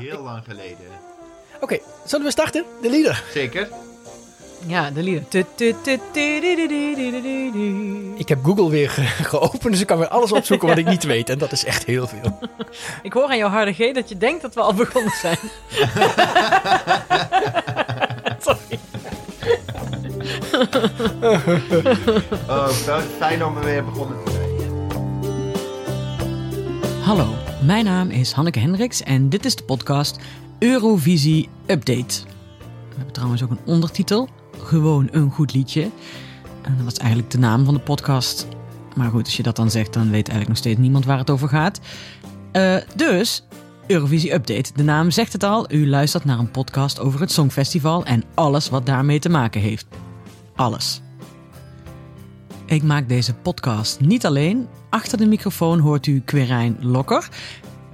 heel lang geleden. Oké, zullen we starten? De lieder. Zeker. Ja, de lieder. Ik heb Google weer ge- geopend, dus ik kan weer alles opzoeken wat ik niet weet. En dat is echt heel veel. Ik hoor aan jouw harde G dat je denkt dat we al begonnen zijn. Sorry. Oh, fijn om we weer begonnen te zijn. Hallo, mijn naam is Hanneke Hendricks en dit is de podcast Eurovisie Update. We hebben trouwens ook een ondertitel, gewoon een goed liedje. En dat was eigenlijk de naam van de podcast. Maar goed, als je dat dan zegt, dan weet eigenlijk nog steeds niemand waar het over gaat. Eh, dus, Eurovisie Update. De naam zegt het al, u luistert naar een podcast over het Songfestival en alles wat daarmee te maken heeft. Alles. Ik maak deze podcast niet alleen. Achter de microfoon hoort u Quirijn Lokker,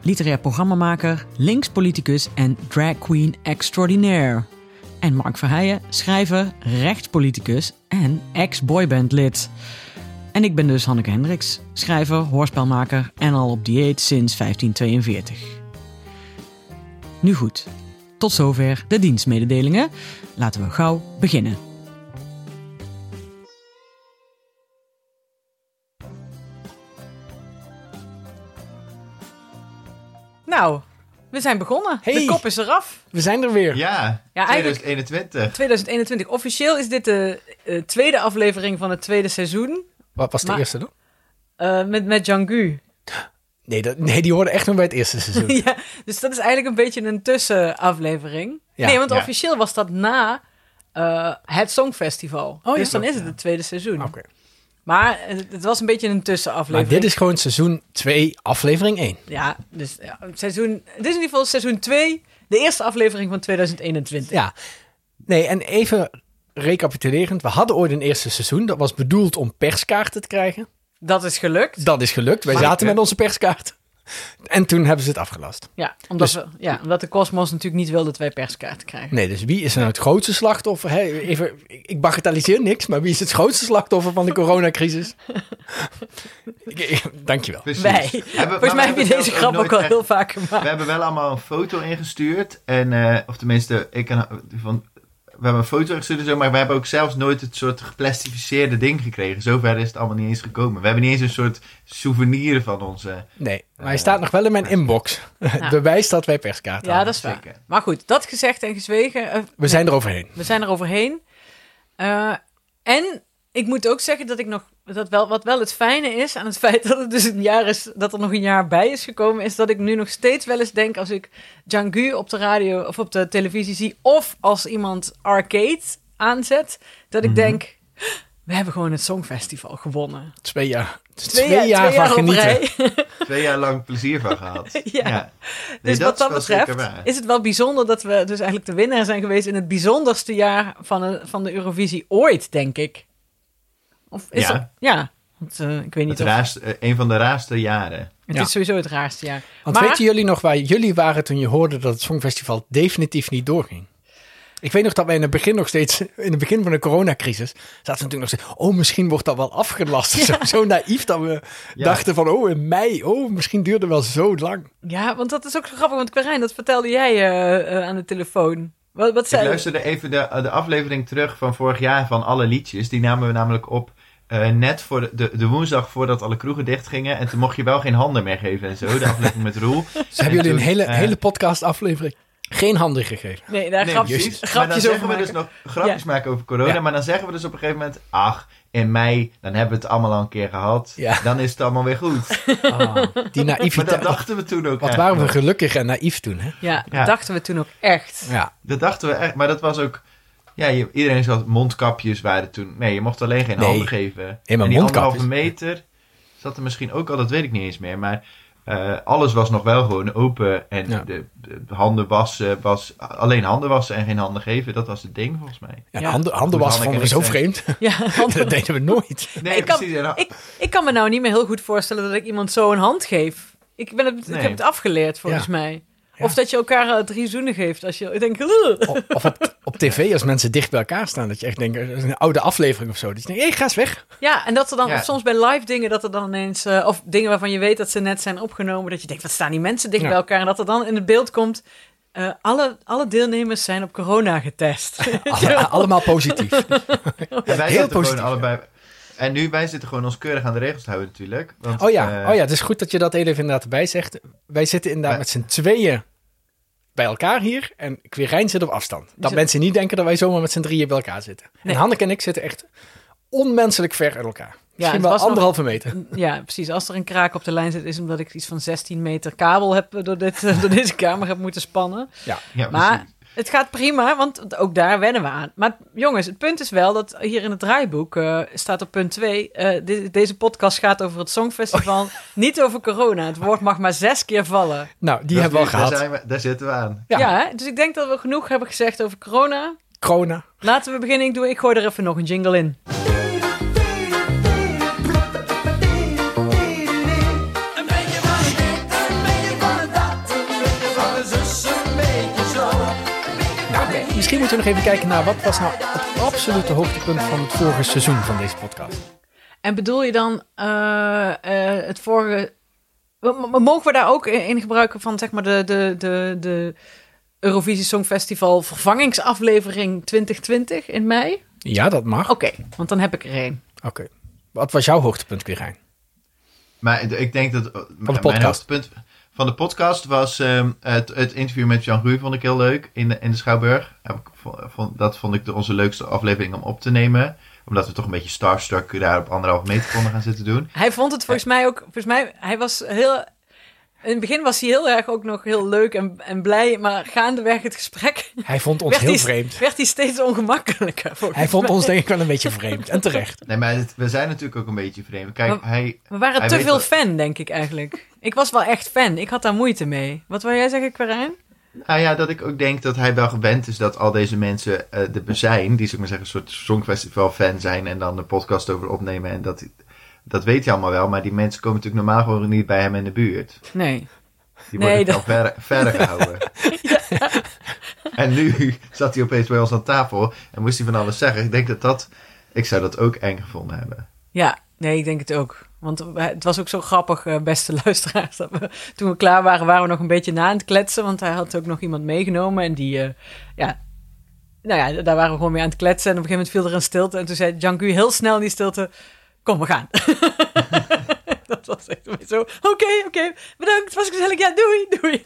literair programmamaker, linkspoliticus en drag queen extraordinaire. En Mark Verheijen, schrijver, rechtspoliticus en ex-boybandlid. En ik ben dus Hanneke Hendricks, schrijver, hoorspelmaker en al op dieet sinds 1542. Nu goed, tot zover de dienstmededelingen. Laten we gauw beginnen. Nou, we zijn begonnen. Hey. De kop is eraf. We zijn er weer. Ja, Ja, eigenlijk- 2021. 2021. Officieel is dit de eh, tweede aflevering van het tweede seizoen. Wat was de Maar- eerste dan? eh, met, met Django. Nee, dat, nee, die hoorde echt nog bij het eerste seizoen. ja, dus dat is eigenlijk een beetje een tussenaflevering. Ja. nee, want Ja. officieel was dat na eh, het Songfestival. Oh, ja. dus dan is het het tweede seizoen. Oké. Maar het, was een beetje een Maar tussenaflevering. dit is gewoon seizoen 2, aflevering 1. Ja, dus ja, seizoen... Dit is in ieder geval seizoen 2, de eerste aflevering van 2021. Ja. Nee, en even recapitulerend. We hadden ooit een eerste seizoen. Dat was bedoeld om perskaarten te krijgen. Dat is gelukt. Dat is gelukt. Wij Maar- zaten met onze perskaart. En toen hebben ze het afgelast. Ja, omdat, Dus- we, ja, omdat de Cosmos natuurlijk niet wil dat wij perskaarten krijgen. Nee, dus wie is er nou het grootste slachtoffer? Even, ik bagatelliseer niks, maar wie is het grootste slachtoffer van de coronacrisis? Dankjewel. Precies. Wij. Volgens mij heb je deze grap ook al echt- heel vaak gemaakt. We hebben wel allemaal een foto ingestuurd. En, eh, of tenminste, ik en, van, we hebben een foto zo, maar we hebben ook zelfs nooit het soort geplastificeerde ding gekregen. Zover is het allemaal niet eens gekomen. We hebben niet eens een soort souvenir van onze... Nee, maar hij staat nog wel in mijn inbox. Het bewijs dat wij perskaarten Ja, hadden. dat is waar. Zeker. Maar goed, dat gezegd en gezwegen. eh, We zijn er overheen. we zijn er overheen. Eh, en ik moet ook zeggen dat ik nog. Dat wel, wat wel het fijne is aan het feit dat het dus een jaar is. Dat er nog een jaar bij is gekomen. Is dat ik nu nog steeds wel eens denk. Als ik Django op de radio of op de televisie zie. Of als iemand arcade aanzet. Dat Mhm. ik denk. We hebben gewoon het Songfestival gewonnen. Twee jaar. Twee, Twee, jaar, twee van genieten. Twee jaar lang plezier van gehad. Ja. Nee, Dus wat dat wel zeker betreft is het wel bijzonder dat we dus eigenlijk de winnaar zijn geweest in het bijzonderste jaar van de, van de Eurovisie ooit, denk ik. Of is Ja. dat? Ja. Want, eh, ik weet niet Het of... raarste, eh, een van de raarste jaren. Het Ja. is sowieso het raarste jaar. Want maar, weten jullie nog waar jullie waren toen je hoorde dat het Songfestival definitief niet doorging? Ik weet nog dat wij in het begin nog steeds, in het begin van de coronacrisis, zaten we natuurlijk nog steeds, oh misschien wordt dat wel afgelast. Zo, zo naïef dat we Ja. dachten van, oh in mei, oh misschien duurde het wel zo lang. Ja, want dat is ook zo grappig. Want Quarijn, dat vertelde jij eh, eh, aan de telefoon. Wat, wat Ik luisterde even de, de aflevering terug van vorig jaar van alle liedjes. Die namen we namelijk op eh, net voor de, de, de woensdag voordat alle kroegen dichtgingen. En toen mocht je wel geen handen meer geven en zo. De aflevering met Roel. Dus hebben jullie een hele, eh, hele podcast aflevering geen handen gegeven? Nee, daar Nee, grapjes, precies. Maar dan grapjes zeggen over we dus nog grapjes Ja. maken over corona. Ja. Maar dan zeggen we dus op een gegeven moment... Ach, in mei, dan hebben we het allemaal al een keer gehad. Ja. Dan is het allemaal weer goed. Ah, die Maar dat naïviteit. dachten we toen ook Wat echt waren we gelukkig en naïef toen, hè? Ja, dat Ja. dachten we toen ook echt. Ja, Dat dachten we echt. Maar dat was ook... Ja, je- iedereen zat mondkapjes waren toen... Nee, je mocht alleen geen Nee. handen geven. en die mondkapjes. anderhalve meter zat er misschien ook al, dat weet ik niet eens meer. Maar eh, alles was nog wel gewoon open. En Ja. de, de handen wassen was... Alleen handen wassen en geen handen geven. Dat was het ding volgens mij. ja, Ja. handen, handen Goed, was vonden we zo vreemd. Ja, want dat deden we nooit. Nee, ik, kan, precies. En- ik, ik kan me nou niet meer heel goed voorstellen dat ik iemand zo een hand geef. Ik, ben het, ik heb het afgeleerd, volgens Ja. mij. Ja. Of dat je elkaar eh, drie zoenen geeft. Als je ik denk, "Ugh." Of, of op, op tv, als mensen dicht bij elkaar staan, dat je echt denkt, een oude aflevering of zo. Dat je denkt, hé, ga eens weg. Ja, en dat er dan Ja. soms bij live dingen, dat er dan ineens, eh, of dingen waarvan je weet dat ze net zijn opgenomen, dat je denkt, wat staan die mensen dicht Ja. bij elkaar? En dat er dan in het beeld komt, eh, alle, alle deelnemers zijn op corona getest. Alle- allemaal positief. Heel positief, allebei... En nu, wij zitten gewoon ons keurig aan de regels te houden natuurlijk. Want, Oh ja, eh, oh ja, het is goed dat je dat even inderdaad erbij zegt. Wij zitten inderdaad met z'n tweeën bij elkaar hier. En Quirijn zit op afstand. Dat mensen niet denken dat wij zomaar met z'n drieën bij elkaar zitten. Nee. En Hanneke en ik zitten echt onmenselijk ver uit elkaar. Misschien wel nog- anderhalve meter. Ja, precies. Als er een kraak op de lijn zit, is het omdat ik iets van 16 meter kabel heb eh, door, dit, door deze kamer heb moeten spannen. Ja. Ja, Maar precies. Het gaat prima, want ook daar wennen we aan. Maar jongens, het punt is wel dat hier in het draaiboek eh, staat op punt 2... deze podcast gaat over het Songfestival, niet over corona. Het woord mag maar zes keer vallen. Nou, die Dat hebben we al is- daar gehad. zijn we- daar zitten we aan. Ja. Ja, dus ik denk dat we genoeg hebben gezegd over corona. Corona. Laten we beginnen. Ik, doe, ik gooi er even nog een jingle in. Misschien moeten we nog even kijken naar wat was nou het absolute hoogtepunt van het vorige seizoen van deze podcast. En bedoel je dan eh, eh, het vorige... Mogen we daar ook in gebruiken van zeg maar de, de, de, de Eurovisie Songfestival vervangingsaflevering 2020 in mei? Ja, dat mag. Oké, want dan heb ik er één. Oké. Wat was jouw hoogtepunt, Quirijn? Maar ik denk dat mijn podcast. hoogtepunt van de podcast was ehm, het, het interview met Jean Ruy vond ik heel leuk in de, in de Schouwburg. Dat vond ik de, onze leukste aflevering om op te nemen. Omdat we toch een beetje starstruck daar op anderhalf meter konden gaan zitten doen. Hij vond het volgens mij ook... Volgens mij, hij was heel... In het begin was hij heel erg ook nog heel leuk en, en blij, maar gaandeweg het gesprek Hij vond ons heel hij, vreemd. werd hij steeds ongemakkelijker. Hij vond mij. ons denk ik wel een beetje vreemd. En terecht. Nee, maar het- we zijn natuurlijk ook een beetje vreemd. Kijk, Maar- hij... We waren Hij te veel fan, denk ik eigenlijk. Ik was wel echt fan. Ik had daar moeite mee. Wat wil jij zeggen, Quarijn? Nou ja, dat ik ook denk dat hij wel gewend is dat al deze mensen eh er zijn. Die, ik maar zeggen, een soort songfestival fan zijn. En dan de podcast over opnemen. En dat, dat weet hij allemaal wel. Maar die mensen komen natuurlijk normaal gewoon niet bij hem in de buurt. Nee. Die Nee, worden dat- wel ver, verder gehouden. En nu zat hij opeens bij ons aan tafel en moest hij van alles zeggen. Ik denk dat dat... Ik zou dat ook eng gevonden hebben. Ja, nee, ik denk het ook. Want het was ook zo grappig, eh, beste luisteraars. Toen we klaar waren, waren we nog een beetje na aan het kletsen. Want hij had ook nog iemand meegenomen. En die, eh, ja... Nou ja, daar waren we gewoon mee aan het kletsen. En op een gegeven moment viel er een stilte. En toen zei Janku heel snel in die stilte... Kom, we gaan. dat was echt zo... Oké, oké, bedankt. Was gezellig. Ja, doei, doei.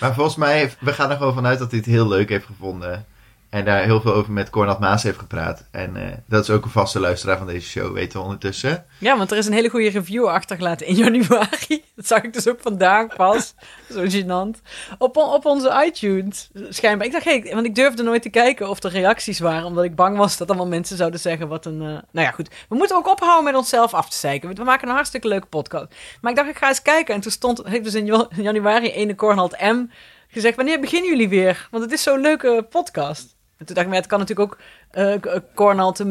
Maar volgens mij, we gaan er gewoon vanuit dat hij het heel leuk heeft gevonden. En daar heel veel over met Cornald Maas heeft gepraat. En eh, dat is ook een vaste luisteraar van deze show, weten we ondertussen. Ja, want er is een hele goede review achtergelaten in januari. Dat zag ik dus ook vandaag pas. Zo gênant. Op, op onze iTunes, schijnbaar. Ik dacht, hey, want ik durfde nooit te kijken of er reacties waren. Omdat ik bang was dat allemaal mensen zouden zeggen wat een... eh, Nou ja, goed. We moeten ook ophouden met onszelf af te zeiken. We maken een hartstikke leuke podcast. Maar ik dacht, ik ga eens kijken. En toen stond, heeft dus in januari ene Cornald M gezegd... Wanneer beginnen jullie weer? Want het is zo'n leuke podcast. En toen dacht ik, maar het kan natuurlijk ook eh Cornald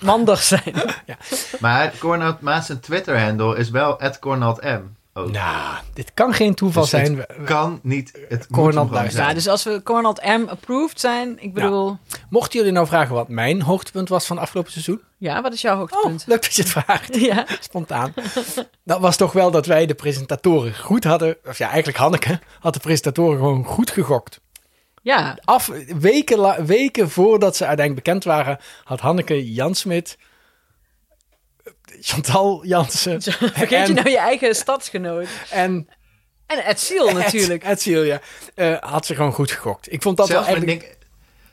Manders. Zijn. Maar Cornald Maas' zijn Twitter-handle is wel @cornaldm. Ook. Nou, dit kan geen toeval Dus het zijn. We- kan niet. Het Cornald. Ja, zijn. dus als we Cornald M approved zijn, ik bedoel... Mochten jullie nou vragen wat mijn hoogtepunt was van afgelopen seizoen? Ja, wat is jouw Oh, hoogtepunt? leuk dat je het vraagt. Ja, Spontaan. Dat was toch wel dat wij de presentatoren goed hadden. Of ja, eigenlijk Hanneke had de presentatoren gewoon goed gegokt. Ja. Af, weken, la- weken voordat ze uiteindelijk bekend waren, had Hanneke Jansmit, Chantal Jansen Vergeet en, je nou je eigen stadsgenoot? en En Ed Seal natuurlijk. Ed, Ed Celia, eh, had ze gewoon goed gegokt. Ik vond dat zelfs, wel eigenlijk...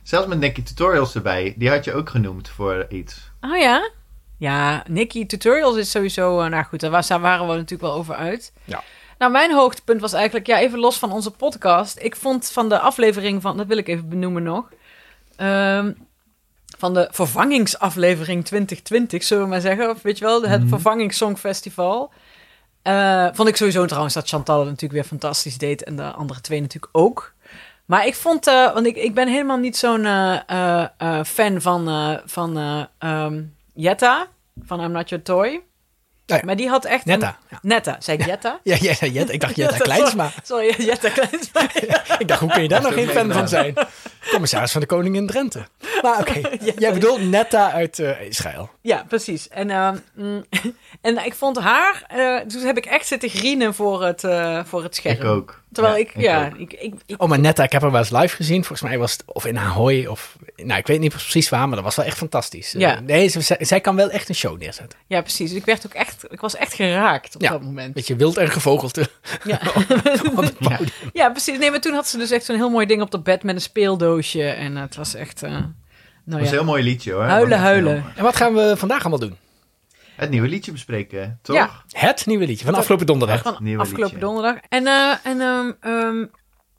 Zelfs met Nicky Tutorials erbij. Die had je ook genoemd voor iets. Oh ja? Ja, Nicky Tutorials is sowieso... eh, nou goed, daar, was, daar waren we natuurlijk wel over uit. Ja. Nou, mijn hoogtepunt was eigenlijk... Ja, even los van onze podcast. Ik vond van de aflevering van... Dat wil ik even benoemen nog. Ehm, van de vervangingsaflevering 2020, zullen we maar zeggen. Of weet je wel, het vervangingssongfestival. Eh, vond ik sowieso trouwens dat Chantal het natuurlijk weer fantastisch deed. En de andere twee natuurlijk ook. Maar ik vond, eh, want ik, ik ben helemaal niet zo'n eh, fan van, van eh, ehm, Jetta, van I'm Not Your Toy. Ja, Maar die had echt... Netta. Een, Ja. Netta, zei ik Jetta? Ja, ja, ja, ik dacht Jetta Jetta, Kleinsma. Sorry, Jetta Kleinsma. Ik dacht, hoe kun je daar nog geen fan van zijn? Commissaris van de Koning in Drenthe. Maar oké, jij bedoelt Netta uit eh, Israël. Ja, precies. En, ehm, mm, en ik vond haar, eh, dus heb ik echt zitten grienen voor het, eh, voor het scherm. Ik ook. Terwijl Ja, ik, ja, ik, ik, ik- Oh, maar Netta, ik heb haar wel eens live gezien. Volgens mij was het of in Ahoy of... Nou, ik weet niet precies waar, maar dat was wel echt fantastisch. Ja. nee, ze- zij, zij kan wel echt een show neerzetten. ja, precies. Ik werd ook echt, ik was echt geraakt op Ja. dat moment. Beetje wild en gevogelte. Ja. op ja, precies. Nee, maar toen had ze dus echt zo'n heel mooi ding op de bed met een En het was echt, eh, nou was ja. een heel mooi liedje hoor. Huilen, huilen. En wat gaan we vandaag allemaal doen? Het nieuwe liedje bespreken, toch? Ja. Het nieuwe liedje van afgelopen donderdag. Van Nieuwe afgelopen liedje. donderdag. En, eh, en ehm, ehm,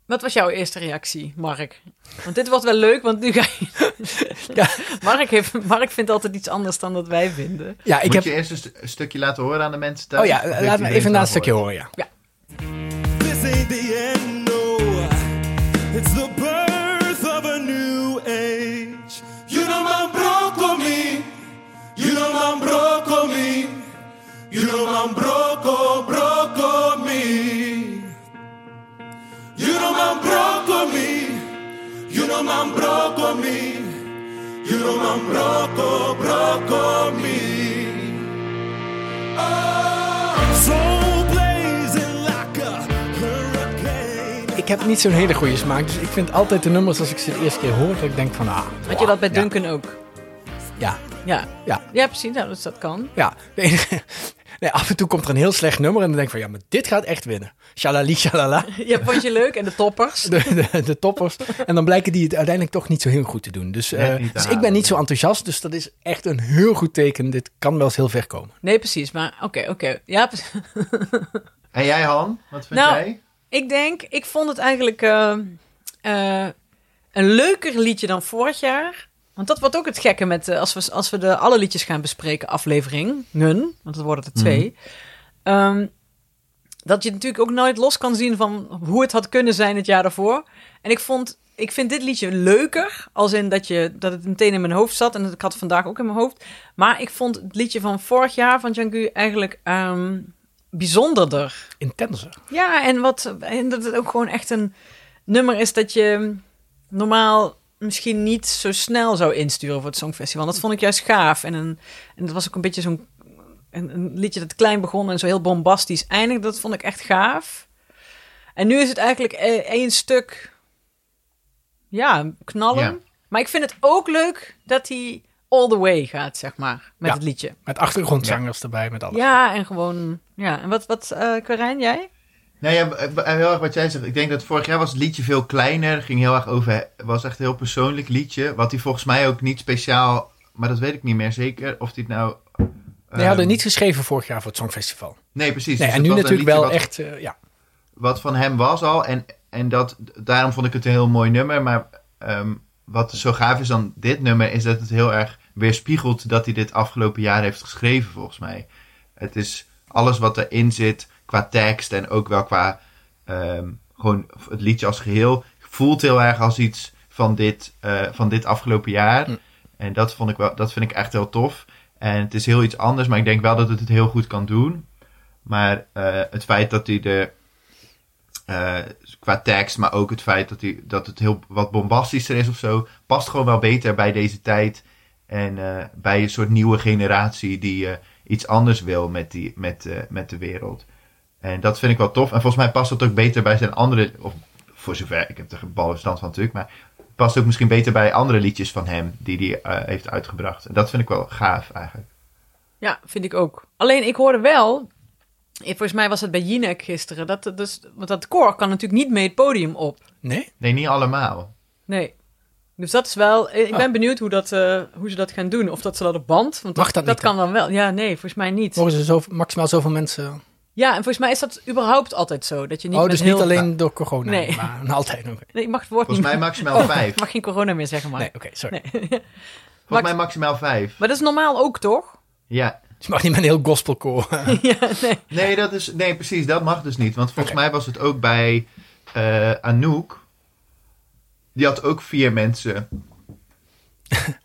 wat was jouw eerste reactie, Mark? Want dit wordt wel leuk, want nu ga je... Ja. Mark, heeft, Mark vindt altijd iets anders dan dat wij vinden. Ja, ik Moet heb... je eerst een, st- een stukje laten horen aan de mensen thuis? Oh ja, me iedereen even een stukje horen, ja. This ain't the end, man broke me. You know man broke, broke me. You know man broke me. You know man broke me. You know man broke, broke me. Oh, soul blazing like a hurricane. Ik heb niet zo'n hele goede smaak, dus ik vind altijd de nummers als ik ze de eerste keer hoor, dat ik denk van, ah... Had je dat bij ja, Duncan ook? Ja, Ja. ja, Ja, precies. Nou, dus dat kan. ja. De enige- Nee, af en toe komt er een heel slecht nummer en dan denk ik van, ja, maar dit gaat echt winnen. Shalali, shalala. Ja, vond je leuk? En de toppers? De, de, de toppers. En dan blijken die het uiteindelijk toch niet zo heel goed te doen. Dus, eh, dus ik ben niet zo enthousiast, dus dat is echt een heel goed teken. Dit kan wel eens heel ver komen. Nee, precies. Maar oké, oké. Ja, En jij Han, wat vind Nou, jij? ik denk, ik vond het eigenlijk eh, eh, een leuker liedje dan vorig jaar. Want dat wordt ook het gekke met, eh, als, we, als we de alle liedjes gaan bespreken, afleveringen, want dat worden er twee. Ehm, dat je natuurlijk ook nooit los kan zien van hoe het had kunnen zijn het jaar daarvoor. En ik vond, ik vind dit liedje leuker, als in dat, je, dat het meteen in mijn hoofd zat. En ik had het vandaag ook in mijn hoofd. Maar ik vond het liedje van vorig jaar van Django eigenlijk ehm, bijzonderder. Intenser. Ja, en, wat, en dat het ook gewoon echt een nummer is dat je normaal misschien niet zo snel zou insturen voor het Songfestival. Dat vond ik juist gaaf. En, een, en dat was ook een beetje zo'n een, een liedje dat klein begon en zo heel bombastisch eindigde. Dat vond ik echt gaaf. En nu is het eigenlijk e- één stuk, ja, knallen. Ja. Maar ik vind het ook leuk dat hij all the way gaat, zeg maar, met Ja. het liedje. Met achtergrondzangers erbij, met alles. Ja, en gewoon, ja. En wat, wat eh Quarijn, jij? Nou ja, heel erg wat jij zegt. Ik denk dat vorig jaar was het liedje veel kleiner. Ging heel erg over. Was echt een heel persoonlijk liedje. Wat hij volgens mij ook niet speciaal. Maar dat weet ik niet meer zeker. Of dit nou. Die hadden ehm, niet geschreven vorig jaar voor het Songfestival. Nee, precies. Nee, Dus en nu natuurlijk wel wat- echt, eh, ja. wat van hem was al. En, en dat, daarom vond ik het een heel mooi nummer. Maar ehm, wat zo gaaf is aan dit nummer, is dat het heel erg weerspiegelt dat hij dit afgelopen jaar heeft geschreven, volgens mij. Het is alles wat erin zit, qua tekst en ook wel qua ehm, gewoon het liedje als geheel, voelt heel erg als iets van dit, eh, van dit afgelopen jaar. Hm. En dat, vond ik wel, dat vind ik echt heel tof. En het is heel iets anders, maar ik denk wel dat het het heel goed kan doen. Maar eh, het feit dat hij de eh, qua tekst, maar ook het feit dat, hij, dat het heel wat bombastischer is of zo, past gewoon wel beter bij deze tijd. En bij een soort nieuwe generatie die iets anders wil met, die, met, met de wereld. En dat vind ik wel tof. En volgens mij past dat ook beter bij zijn andere, of voor zover, ik heb er geen balverstand van natuurlijk, maar past ook misschien beter bij andere liedjes van hem die hij eh, heeft uitgebracht. En dat vind ik wel gaaf eigenlijk. Ja, vind ik ook. Alleen ik hoorde wel, volgens mij was het bij Jinek gisteren, dat, dus, want dat koor kan natuurlijk niet mee het podium op. Nee? Nee, niet allemaal. Nee. Dus dat is wel, eh, ik ben Ah. benieuwd hoe, dat, eh, hoe ze dat gaan doen. Of dat ze dat op band, want Mag dat niet kan dan wel. Ja, nee, volgens mij niet. Mogen ze zo, maximaal zoveel mensen... Ja, en volgens mij is dat überhaupt altijd zo. Dat je niet oh, dus heel... niet alleen door corona, Nee. maar altijd nog. Nee, ik mag het woord Volgens mij maximaal vijf. Ik mag geen corona meer zeggen, maar... Nee, oké, sorry. Nee. Volgens mij maximaal vijf. Maar dat is normaal ook, toch? Ja. Dus je mag niet met een heel gospelkoor. ja, nee. Nee, dat is, nee, precies. Dat mag dus niet. Want volgens mij was het ook bij eh, Anouk. Die had ook vier mensen.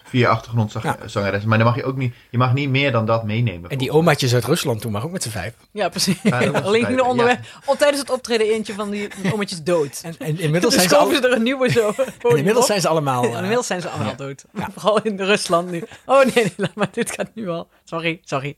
Vier achtergrondzangeressen. Maar dan mag je ook niet, je mag niet meer dan dat meenemen. En die omaatjes uit Rusland toen maar ook met z'n vijf. Ja, precies. Ja, Alleen er onderweg. Al tijdens het optreden eentje van die ommetjes dood. En, en inmiddels, Dus zijn ze, al, schoven ze er een nieuwe zo. en inmiddels zijn ze allemaal... Ja, eh, inmiddels zijn ze allemaal dood. Vooral in Rusland nu. Oh nee, nee, laat maar. Dit gaat nu al. Sorry, sorry.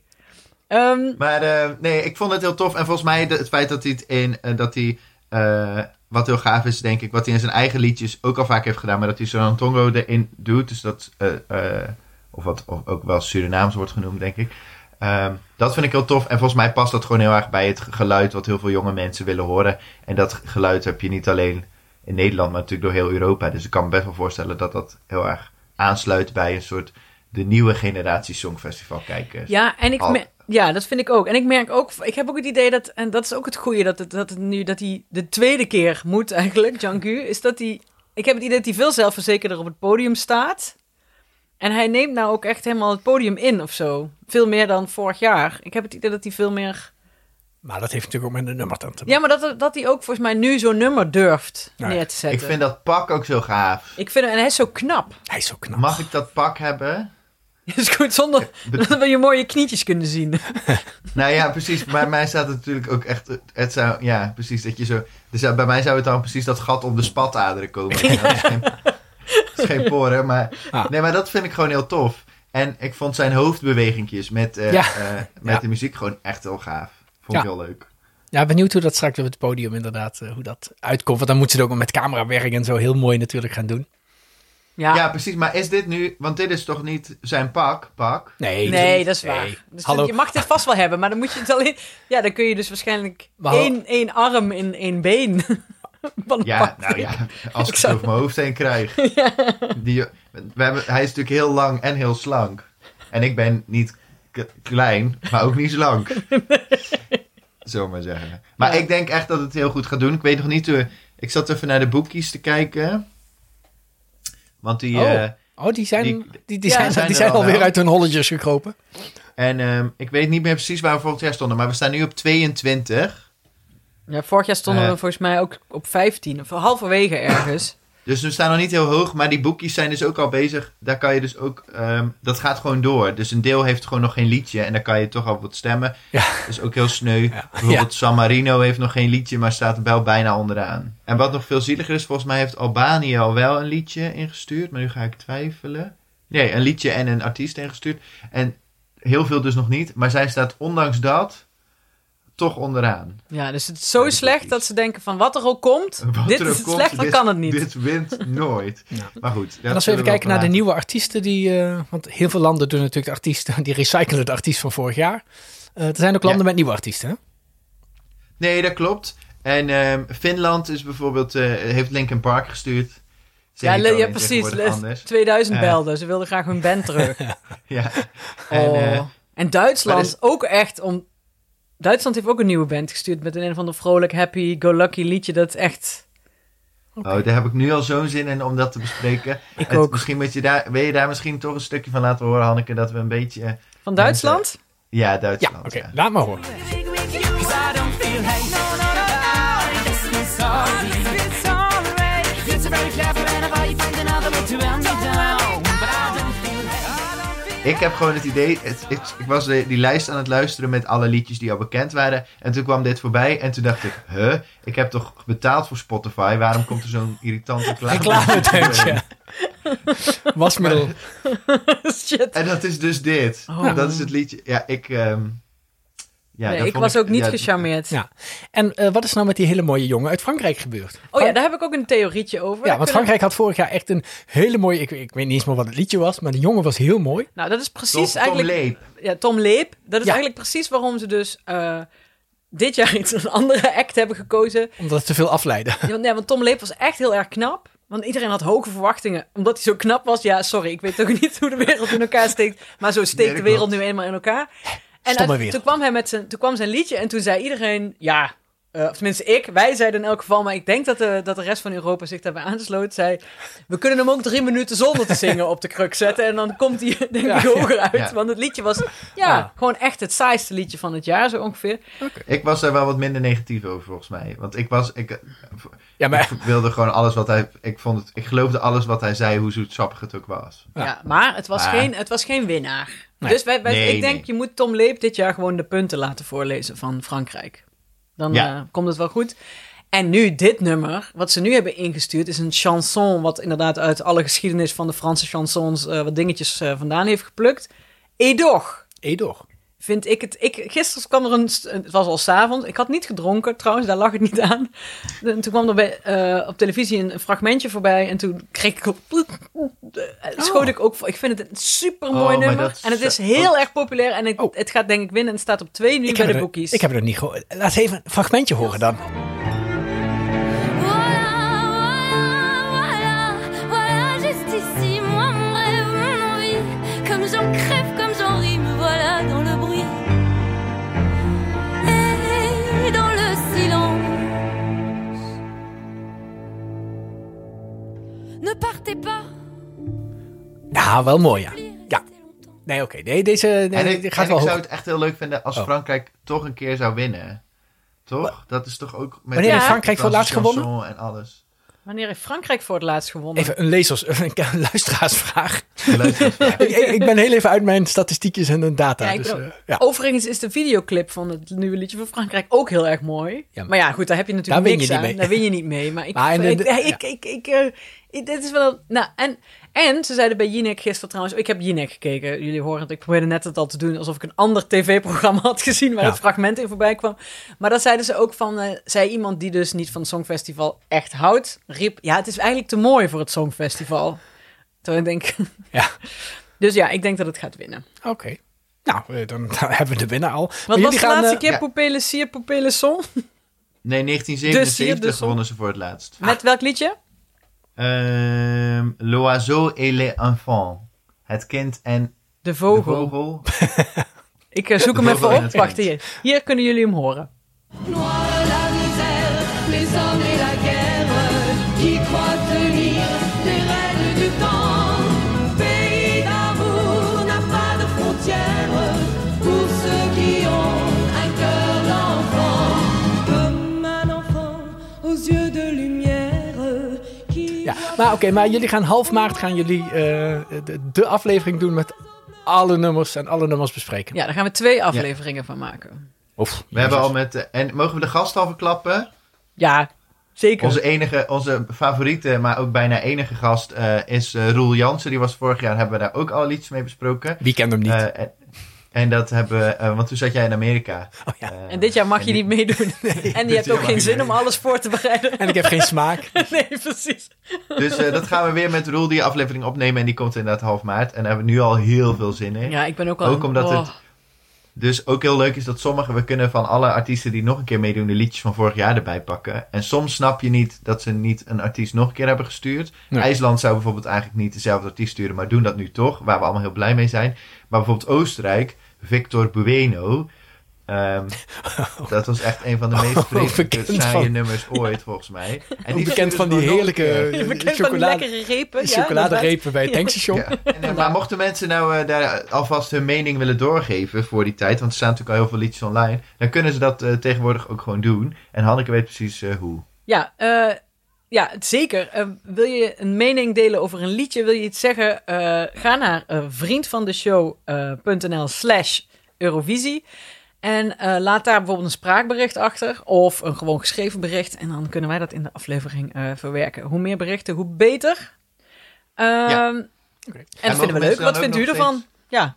Ehm, Maar eh, nee, ik vond het heel tof. En volgens mij de- het feit dat hij het in, eh, dat hij, eh, wat heel gaaf is, denk ik, wat hij in zijn eigen liedjes ook al vaak heeft gedaan, maar dat hij zo'n Tongo erin doet. Dus dat, eh, eh, of wat of ook wel Surinaams wordt genoemd, denk ik. Ehm, dat vind ik heel tof. En volgens mij past dat gewoon heel erg bij het geluid wat heel veel jonge mensen willen horen. En dat geluid heb je niet alleen in Nederland, maar natuurlijk door heel Europa. Dus ik kan me best wel voorstellen dat dat heel erg aansluit bij een soort de nieuwe generatie Songfestival kijkers. ja, en ik Al- ja, dat vind ik ook. En ik merk ook, ik heb ook het idee dat, en dat is ook het goede, dat het, dat het nu, dat hij de tweede keer moet eigenlijk, Janku, is dat hij, ik heb het idee dat hij veel zelfverzekerder op het podium staat. En hij neemt nou ook echt helemaal het podium in of zo. Veel meer dan vorig jaar. Ik heb het idee dat hij veel meer Maar dat heeft natuurlijk ook met de nummer te maken. Ja, maar dat, dat hij ook volgens mij nu zo'n nummer durft Ja, neer te Ik zetten. vind dat pak ook zo gaaf. Ik vind hem, en hij is zo knap. Hij is zo knap. Mag ik dat pak hebben? is goed, zonder dat we je mooie knietjes kunnen zien. Nou ja, precies. Bij mij staat het natuurlijk ook echt. Het zou, ja, precies. Dat je zo. Dus bij mij zou het dan precies dat gat om de spataderen komen. Ja. Dat is geen, dat is geen poren, maar. Ah. Nee, maar dat vind ik gewoon heel tof. En ik vond zijn hoofdbewegingjes met, eh, Ja. eh, met Ja. de muziek gewoon echt heel gaaf. Vond ik heel leuk. Ja, benieuwd hoe dat straks op het podium inderdaad, eh, hoe dat uitkomt. Want dan moeten ze het ook met camerawerk en zo heel mooi natuurlijk gaan doen. Ja, Ja. precies. Maar is dit nu. Want dit is toch niet zijn pak? Pak. Nee, nee, dat is nee. waar. Dus Hallo. Je mag dit vast wel hebben, maar dan moet je het alleen... Ja, dan kun je dus waarschijnlijk Maar één, één arm in één been Ja, pak. nou ja. Als ik zou- het over mijn hoofd heen krijg. Die, we hebben, hij is natuurlijk heel lang en heel slank. En ik ben niet klein, maar ook niet slank. Zullen we maar zeggen. Maar Ja. ik denk echt dat het heel goed gaat doen. Ik weet nog niet hoe... Ik zat even naar de boekjes te kijken. Want die... Oh. eh, Oh, die zijn, Die- die, die, Ja, zijn, zijn die er zijn al alweer wel. uit hun holletjes gekropen. en ehm, ik weet niet meer precies waar we volgend jaar stonden. Maar we staan nu op 22. Ja, vorig jaar stonden Eh. we volgens mij ook op 15, of halverwege ergens. Dus we staan nog niet heel hoog, maar die boekjes zijn dus ook al bezig. Daar kan je dus ook, ehm, dat gaat gewoon door. Dus een deel heeft gewoon nog geen liedje en daar kan je toch al wat stemmen. Ja. Dat is ook heel sneu. Ja. Bijvoorbeeld San Marino heeft nog geen liedje, maar staat wel bijna onderaan. En wat nog veel zieliger is, volgens mij heeft Albanië al wel een liedje ingestuurd, maar nu ga ik twijfelen. Nee, een liedje en een artiest ingestuurd. En heel veel dus nog niet, maar zij staat ondanks dat toch onderaan. Ja, dus het is zo Ja, slecht dat ze denken van wat er ook komt, Wat dit ook is komt, slecht, dan dit- kan het niet. Dit wint nooit. Ja. Maar goed. En als we even kijken naar de nieuwe artiesten, die, eh, want heel veel landen doen natuurlijk de artiesten, die recyclen de artiest van vorig jaar. Eh, er zijn ook landen Ja. met nieuwe artiesten. Hè? Nee, dat klopt. En ehm, Finland is bijvoorbeeld, eh, heeft Linkin Park gestuurd. Ja, le- ja, precies. tegenwoordig Le- Anders. 2000 Eh. belden, ze wilden graag hun band terug. Ja. En, Oh. eh, En Duitsland is- ook echt om. Duitsland heeft ook een nieuwe band gestuurd met een een van de vrolijk, happy, go lucky liedje. Dat echt. oh, daar heb ik nu al zo'n zin in om dat te bespreken. Ik Het- ook. Misschien moet je daar, wil je daar misschien toch een stukje van laten horen, Hanneke, dat we een beetje... Van Duitsland? ja, Ja, Duitsland. oké. ja. Laat maar horen. Ik heb gewoon het idee, het, ik was de- die lijst aan het luisteren met alle liedjes die al bekend waren. En toen kwam dit voorbij en toen dacht ik, huh, ik heb toch betaald voor Spotify, waarom komt er zo'n irritant reclame? Wasmiddel. Shit. En dat is dus dit. Oh. Dat is het liedje. Ja, ik... ehm, ja, Nee, ik was ook niet ja, gecharmeerd. Ja. En eh, wat is nou met die hele mooie jongen uit Frankrijk gebeurd? Oh ja, daar heb ik ook een theorietje over. Ja, Daar want kunnen- Frankrijk had vorig jaar echt een hele mooie... Ik, ik weet niet eens meer wat het liedje was, maar de jongen was heel mooi. Nou, dat is Tom, precies Tom eigenlijk. Leep. Ja, Tom Leep. Dat is Ja. eigenlijk precies waarom ze dus eh, dit jaar iets een andere act hebben gekozen. Omdat het te veel afleidde. Ja, want, ja, want Tom Leep was echt heel erg knap. Want iedereen had hoge verwachtingen. Omdat hij zo knap was. Ja, sorry, ik weet toch niet hoe de wereld in elkaar steekt. Maar zo steekt Nee, de wereld nu eenmaal in elkaar. En uit- toen kwam hij met zijn, toen kwam zijn liedje en toen zei iedereen... Ja, eh, of tenminste ik, wij zeiden in elk geval, maar ik denk dat de, dat de rest van Europa zich daarbij aansloot, zei, we kunnen hem ook drie minuten zonder te zingen op de kruk zetten en dan komt hij denk ik hoger uit. ja. Want het liedje was, ja, Ja. gewoon echt het saaiste liedje van het jaar, zo ongeveer. Ik was daar wel wat minder negatief over, volgens mij. Want ik was... Ik, Ja, maar ik wilde gewoon alles wat hij... Ik, vond het, ik geloofde alles wat hij zei, hoe zoetsappig het ook was. Ja. Ja. maar het was, Maar- geen, het was geen winnaar. Nee. Dus wij, wij, Nee, ik denk, nee. je moet Tom Leep dit jaar gewoon de punten laten voorlezen van Frankrijk. Dan Ja. eh, komt het wel goed. En nu, dit nummer, wat ze nu hebben ingestuurd, is een chanson... wat inderdaad uit alle geschiedenis van de Franse chansons... eh, wat dingetjes eh, vandaan heeft geplukt. Edoch Edor. Vind ik het... Ik, gisteren kwam er een... Het was al s'avonds. Ik had niet gedronken, trouwens. Daar lag het niet aan. En toen kwam er bij, eh, op televisie een, een fragmentje voorbij. En toen kreeg ik... Ook, schoot ik ook... voor- Ik vind het een super mooi Oh, maar nummer. is En het is heel erg populair. En het, Oh. het gaat denk ik winnen. En het staat op twee nu Ik bij heb, de er, boekies. ik heb er niet gehoord. Laat even een fragmentje horen dan. Ja, wel mooi, ja. Ja. Nee, oké. Nee, deze nee, en ik, gaat en wel ik zou hoog. het echt heel leuk vinden als Oh. Frankrijk toch een keer zou winnen. Toch? Dat is toch ook... Met Wanneer heeft Frankrijk voor het laatst gewonnen? En alles. Wanneer heeft Frankrijk voor het laatst gewonnen? Even een lezers, een luisteraarsvraag. Luister, ik, ik ben heel even uit mijn statistiekjes en de data. Ja, dus, eh, ja. Overigens is de videoclip van het nieuwe liedje van Frankrijk ook heel erg mooi. Ja, maar ja, goed, daar heb je natuurlijk daar win niks je niet aan. mee. Daar win je niet mee. Maar ik, Maar in de- ik, de- ik, ik, ik, eh, ik- dit is wel... Nou, en, en ze zeiden bij Jinek gisteren trouwens... Ik heb Jinek gekeken. Jullie horen het. Ik probeerde net het al te doen alsof ik een ander tv-programma had gezien... waar Ja. het fragment in voorbij kwam. Maar dat zeiden ze ook van... eh, zei iemand die dus niet van het Songfestival echt houdt... riep, ja, het is eigenlijk te mooi voor het Songfestival. Terwijl ik denk... Ja. Dus ja, ik denk dat het gaat winnen. Oké. Nou, eh, dan, dan hebben we de winnaar al. Maar Wat was jullie de gaan, laatste eh, keer ja. Poupée le Cire, Poupée le Son? Nee, Dus 1977 hier dus wonnen ze voor het laatst. Met welk liedje? Ehm L'oiseau et les enfants. Het kind en De de Vogel. vogel. Ik eh, zoek De hem Vogel even en op. Wacht, hier. Hier kunnen jullie hem horen. Maar oké, maar jullie gaan half maart gaan jullie eh, de, de aflevering doen met alle nummers en alle nummers bespreken. Ja, daar gaan we twee afleveringen van maken. Oef, We hebben al met... de- en mogen we de gast al verklappen? Ja, zeker. Onze enige, onze favoriete, maar ook bijna enige gast eh, is eh, Roel Jansen. Die was vorig jaar, hebben we daar ook al iets mee besproken. Wie kent hem niet? En, en dat hebben eh, want toen zat jij in Amerika. oh, ja. Eh, En dit jaar mag je niet meedoen. en je hebt ook geen zin om alles voor te bereiden. En ik heb geen smaak. nee, precies. Dus eh, dat gaan we weer met Roel die aflevering opnemen. En die komt inderdaad half maart. En daar hebben we nu al heel veel zin in. Ja, ik ben ook al... Ook omdat oh. het Dus ook heel leuk is dat sommige, we kunnen van alle artiesten die nog een keer meedoen, de liedjes van vorig jaar erbij pakken. En soms snap je niet dat ze niet een artiest nog een keer hebben gestuurd. Nee. IJsland zou bijvoorbeeld eigenlijk niet dezelfde artiest sturen, maar doen dat nu toch, waar we allemaal heel blij mee zijn. Maar bijvoorbeeld Oostenrijk, Victor Bueno. ehm, dat was echt een van de meest Oh, vreselijke bekend saaie van- nummers ooit, volgens mij. En bekend van die heerlijke bekend van die chocolade, lekkere repen. ja, chocoladerepen bij het Ja. tankstation. En, eh, maar mochten mensen nou eh, daar alvast hun mening willen doorgeven voor die tijd, want er staan natuurlijk al heel veel liedjes online, dan kunnen ze dat eh, tegenwoordig ook gewoon doen. En Hanneke weet precies eh, hoe. Ja, eh, ja zeker. Eh, wil je een mening delen over een liedje? Wil je iets zeggen? Eh, ga naar eh, vriendvandeshow.nl slash Eurovisie. En laat daar bijvoorbeeld een spraakbericht achter. Of een gewoon geschreven bericht. En dan kunnen wij dat in de aflevering verwerken. Hoe meer berichten, hoe beter. Ehm. En dat vinden we leuk. Wat vindt u ervan? steeds- Ja.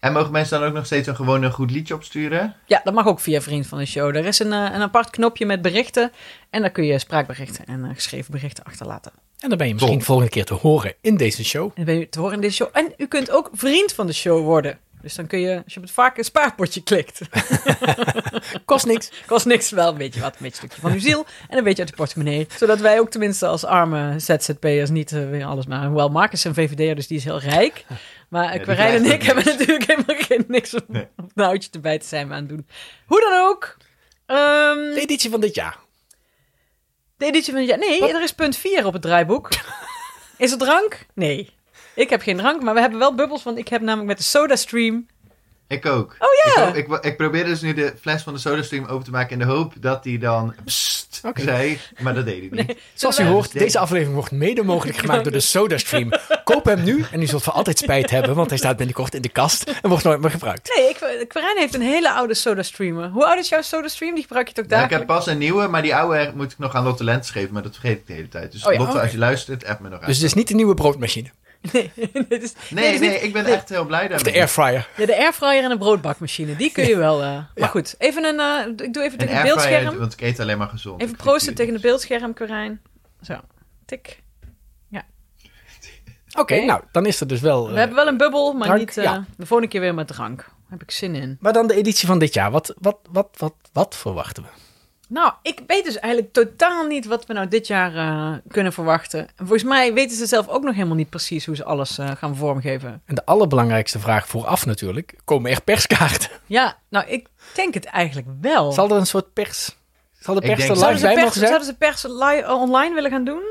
En mogen mensen dan ook nog steeds een gewoon een goed liedje opsturen? ja, dat mag ook via Vriend van de Show. Er is een, eh, een apart knopje met berichten. En daar kun je spraakberichten en eh, geschreven berichten achterlaten. En dan ben je misschien Top. volgende keer te horen in deze show. En dan ben je te horen in deze show. En u kunt ook vriend van de show worden. Dus dan kun je, als je op het vaak een spaarpotje klikt, Kost niks. kost niks wel, weet je wat, een beetje stukje van uw ziel. En een beetje uit de portemonnee. Zodat wij ook tenminste als arme ZZP'ers niet eh, weer alles maar. Hoewel Marcus een VVD'er, dus die is heel rijk. Maar Quirijn en ik hebben niks. natuurlijk helemaal geen niks om Nee. op een houtje erbij te zijn we aan het doen. Hoe dan ook, Ehm, De editie van dit jaar. de editie van... Ja, nee, er is punt 4 op het draaiboek. is er drank? Nee. Ik heb geen drank, maar we hebben wel bubbels, want ik heb namelijk met de SodaStream... Ik ook. Oh ja! Ik, ik, ik probeerde dus nu de fles van de SodaStream open te maken in de hoop dat hij dan psst Oké. zei, maar dat deed hij niet. Zoals u hoort, deze aflevering wordt mede mogelijk gemaakt door de SodaStream. Koop hem nu en u zult voor altijd spijt hebben, want hij staat binnenkort in de kast en wordt nooit meer gebruikt. Nee, ik, Quirijn heeft een hele oude SodaStreamer. Hoe oud is jouw SodaStream? Die gebruik je toch Ja, ik heb pas een nieuwe, maar die oude moet ik nog aan Lotte Lentes geven, maar dat vergeet ik de hele tijd. Dus Oh ja, Lotte, als je luistert, app me nog uit. Dus het is niet de nieuwe broodmachine. Nee, dit is, nee, ik ben echt heel blij daarmee. De airfryer. Ja, de airfryer en de broodbakmachine, die kun je wel. eh, Maar goed, even een, eh, ik doe even Een tegen het beeldscherm. want ik eet alleen maar gezond. Even proosten tegen het beeldscherm, Quirijn. Zo, tik. Oké, nou, dan is er dus wel... We eh, hebben wel een bubbel, maar drank, niet eh, ja. de volgende keer weer met drank. Daar heb ik zin in. Maar dan de editie van dit jaar. Wat, wat, wat, wat, wat verwachten we? Nou, ik weet dus eigenlijk totaal niet wat we nou dit jaar eh, kunnen verwachten. En volgens mij weten ze zelf ook nog helemaal niet precies hoe ze alles eh, gaan vormgeven. En de allerbelangrijkste vraag vooraf natuurlijk. Komen er perskaarten? Ja, nou, ik denk het eigenlijk wel. Zal er een soort pers... Zal de pers er Zouden ze, zijn? zouden ze pers li- online willen gaan doen?